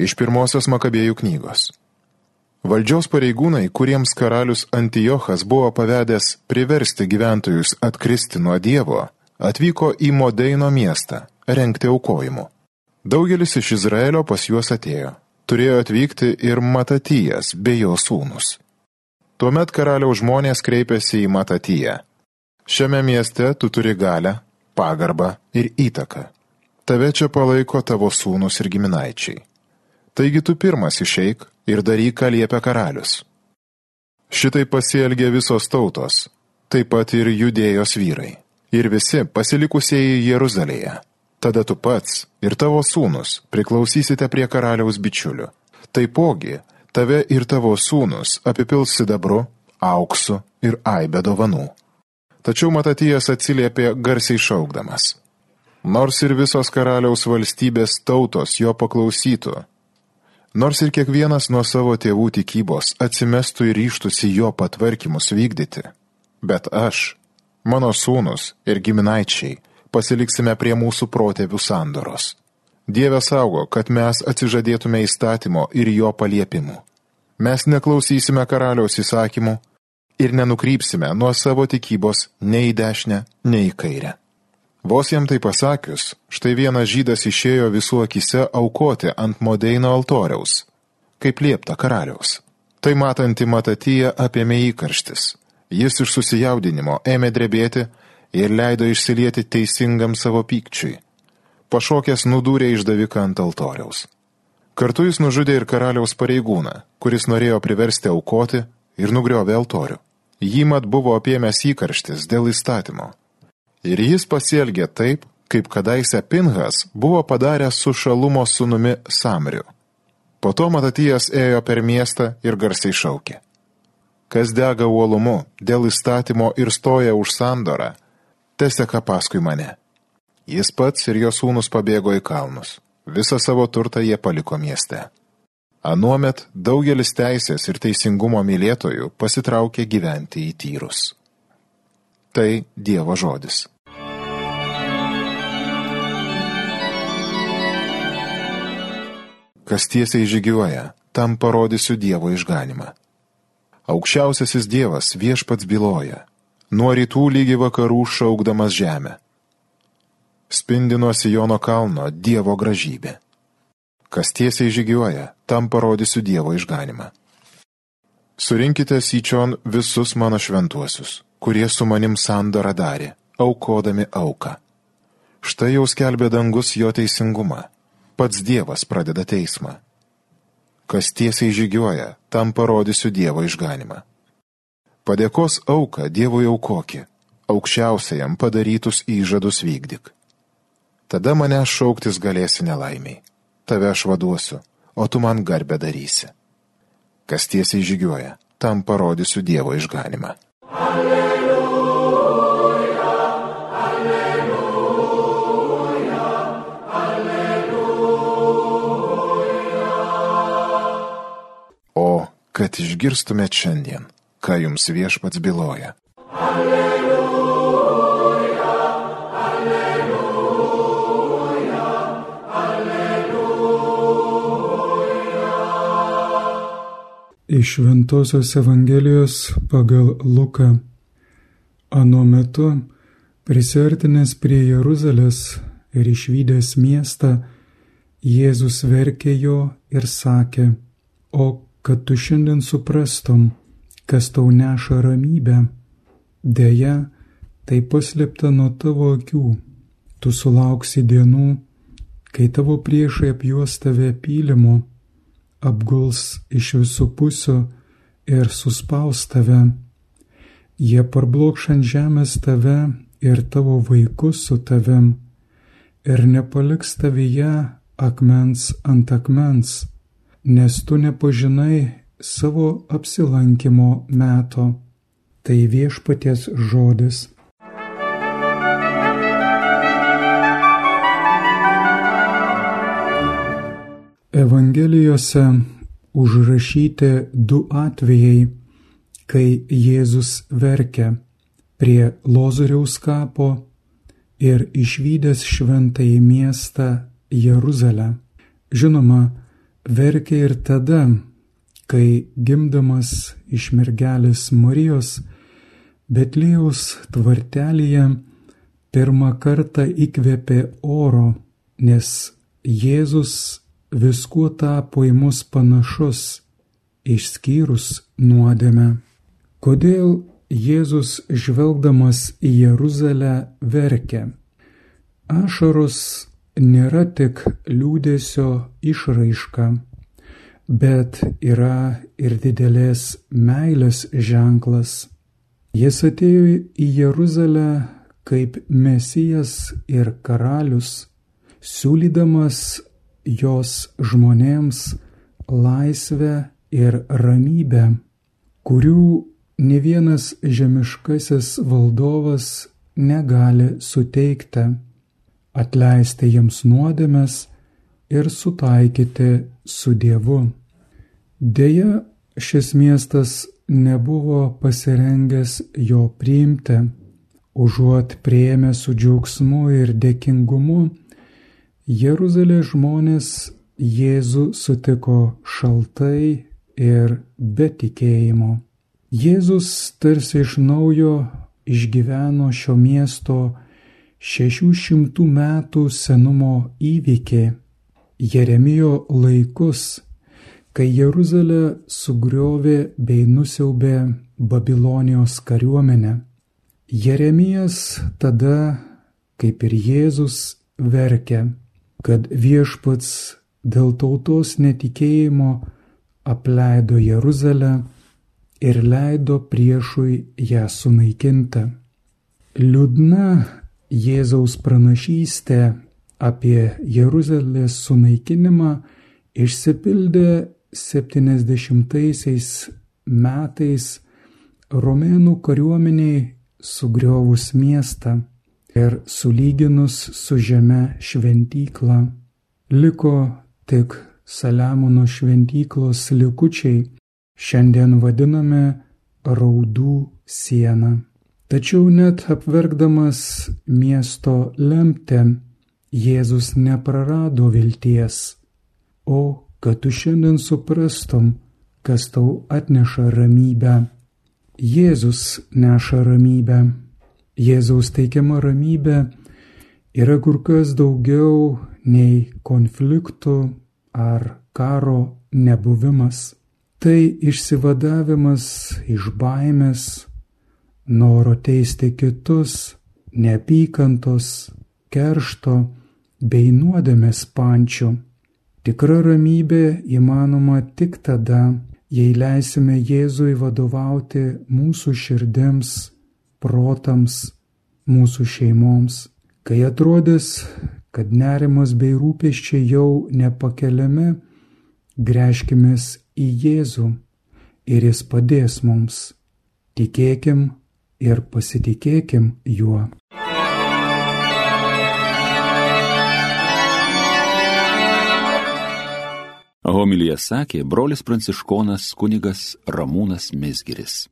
Iš pirmosios Makabėjų knygos. Valdžios pareigūnai, kuriems karalius Antijochas buvo pavedęs priversti gyventojus atkristi nuo Dievo, atvyko į Modeino miestą renkti aukojimų. Daugelis iš Izraelio pas juos atėjo. Turėjo atvykti ir Matatijas bei jo sūnus. Tuomet karaliaus žmonės kreipėsi į Matatiją. Šiame mieste tu turi galę, pagarbą ir įtaką. Tave čia palaiko tavo sūnus ir giminaičiai. Taigi tu pirmas išeik ir daryk, ką liepia karalius. Šitai pasielgė visos tautos, taip pat ir judėjos vyrai, ir visi pasilikusieji Jeruzalėje. Tada tu pats ir tavo sūnus priklausysite prie karaliaus bičiulių. Taipogi, tave ir tavo sūnus apipils sidabru, auksu ir aibė dovanų. Tačiau Matatijas atsiliepė garsiai šaukdamas. Nors ir visos karaliaus valstybės tautos jo paklausytų, Nors ir kiekvienas nuo savo tėvų tikybos atsimestų ir ryštusi jo patvarkymus vykdyti, bet aš, mano sūnus ir giminaičiai pasiliksime prie mūsų protėvių sandoros. Dieve saugo, kad mes atsižadėtume įstatymo ir jo paliepimų. Mes neklausysime karaliaus įsakymų ir nenukrypsime nuo savo tikybos nei į dešinę, nei į kairę. Vos jam tai pasakius, štai vienas žydas išėjo visų akise aukoti ant modeino altoriaus, kaip liepta karaliaus. Tai matanti matatyje apėmė įkarštis. Jis iš susijaudinimo ėmė drebėti ir leido išsilieti teisingam savo pykčiui. Pašokęs nudūrė išdaviką ant altoriaus. Kartu jis nužudė ir karaliaus pareigūną, kuris norėjo priversti aukoti ir nugriovė altorių. Jį mat buvo apėmęs įkarštis dėl įstatymo Ir jis pasielgė taip, kaip kadaise Pinhas buvo padaręs su šalumo sunumi Samriu. Po to Matatijas ėjo per miestą ir garsiai šaukė. Kas dega uolumu dėl įstatymo ir stoja už sandorą, teseka paskui mane. Jis pats ir jo sūnus pabėgo į kalnus. Visą savo turtą jie paliko mieste. Anuomet daugelis teisės ir teisingumo mylėtojų pasitraukė gyventi į tyrus. Tai Dievo žodis. Kas tiesiai žygiuoja, tam parodysiu Dievo išganimą. Aukščiausiasis Dievas viešpats byloja, nuo rytų lygi vakarų šaukdamas žemę. Spindi nuo Sijono kalno Dievo gražybė. Kas tiesiai žygiuoja, tam parodysiu Dievo išganimą. Surinkite syčion visus mano šventuosius kurie su manim sandorą darė, aukodami auką. Štai jau skelbė dangus jo teisingumą. Pats Dievas pradeda teismą. Kas tiesiai žygiuoja, tam parodysiu Dievo išganimą. Padėkos auką Dievui aukoki, aukščiausiajam padarytus įžadus vykdyk. Tada mane šauktis galėsi nelaimiai. Tave aš vaduosiu, o tu man garbę darysi. Kas tiesiai žygiuoja, tam parodysiu Dievo išganimą. O kad išgirstumėt šiandien, ką jums viešpats byloja. Alleluja, alleluja, alleluja. Iš Ventosios Evangelijos pagal Luką. Anu metu, prisertinęs prie Jeruzalės ir išvykęs miestą, Jėzus verkė jo ir sakė, o kad tu šiandien suprastum, kas tau neša ramybę, dėja, tai paslėpta nuo tavo akių, tu sulauksi dienų, kai tavo priešai apjuos tave pylimo, apguls iš visų pusių ir suspaus tave. Jie parblokš ant žemės tave ir tavo vaikus su tavim ir nepaliks tavyje akmens ant akmens, nes tu nepažinai savo apsilankimo meto. Tai viešpaties žodis. Evangelijose užrašyti du atvejai, kai Jėzus verkia prie Lozoriaus kapo ir išvykęs šventąjį miestą Jeruzalę. Žinoma, verkė ir tada, kai gimdamas iš mergelės Marijos Betlėjaus tvartelėje pirmą kartą įkvėpė oro, nes Jėzus viskuo tapo į mus panašus, išskyrus nuodėmę. Kodėl Jėzus žvelgdamas į Jeruzalę verkia? Ašaros nėra tik liūdėsio išraiška, bet yra ir didelės meilės ženklas. Jis atėjo į Jeruzalę kaip mesijas ir karalius, siūlydamas jos žmonėms laisvę ir ramybę, kurių ne vienas žemiškasis valdovas negali suteikti, atleisti jiems nuodėmes ir sutaikyti su Dievu. Deja, šis miestas nebuvo pasirengęs jo priimti, užuot prieėmę su džiaugsmu ir dėkingumu, Jeruzalės žmonės Jėzų sutiko šaltai ir be tikėjimo. Jėzus tarsi iš naujo išgyveno šio miesto šešių šimtų metų senumo įvykį Jeremijo laikus, kai Jeruzalę sugriovė bei nusiaubė Babilonijos kariuomenė. Jeremijas tada, kaip ir Jėzus, verkia, kad viešpats dėl tautos netikėjimo apleido Jeruzalę ir leido priešui ją sunaikinti. Liūdna Jėzaus pranašystė apie Jeruzalės sunaikinimą išsipildė 70-aisiais metais romėnų kariuomeniai sugriovus miestą ir sulyginus su žeme šventyklą. Liko tik Saliamono šventyklos likučiai šiandien vadiname raudų sieną. Tačiau net apverkdamas miesto lemtę, Jėzus neprarado vilties. O kad tu šiandien suprastum, kas tau atneša ramybę. Jėzus neša ramybę. Jėzaus teikiama ramybė yra kur kas daugiau nei konfliktų ar karo nebuvimas. Tai išsivadavimas iš baimės, noro teisti kitus, neapykantos, keršto bei nuodėmės pančių. Tikra ramybė įmanoma tik tada, jei leisime Jėzui vadovauti mūsų širdims, protams, mūsų šeimoms. Kai atrodys, kad nerimas bei rūpeščiai jau nepakeliami, grėžkime į Jėzų ir Jis padės mums. Tikėkim ir pasitikėkim juo. Homilyje sakė brolis pranciškonas kunigas Ramūnas Mesgiris.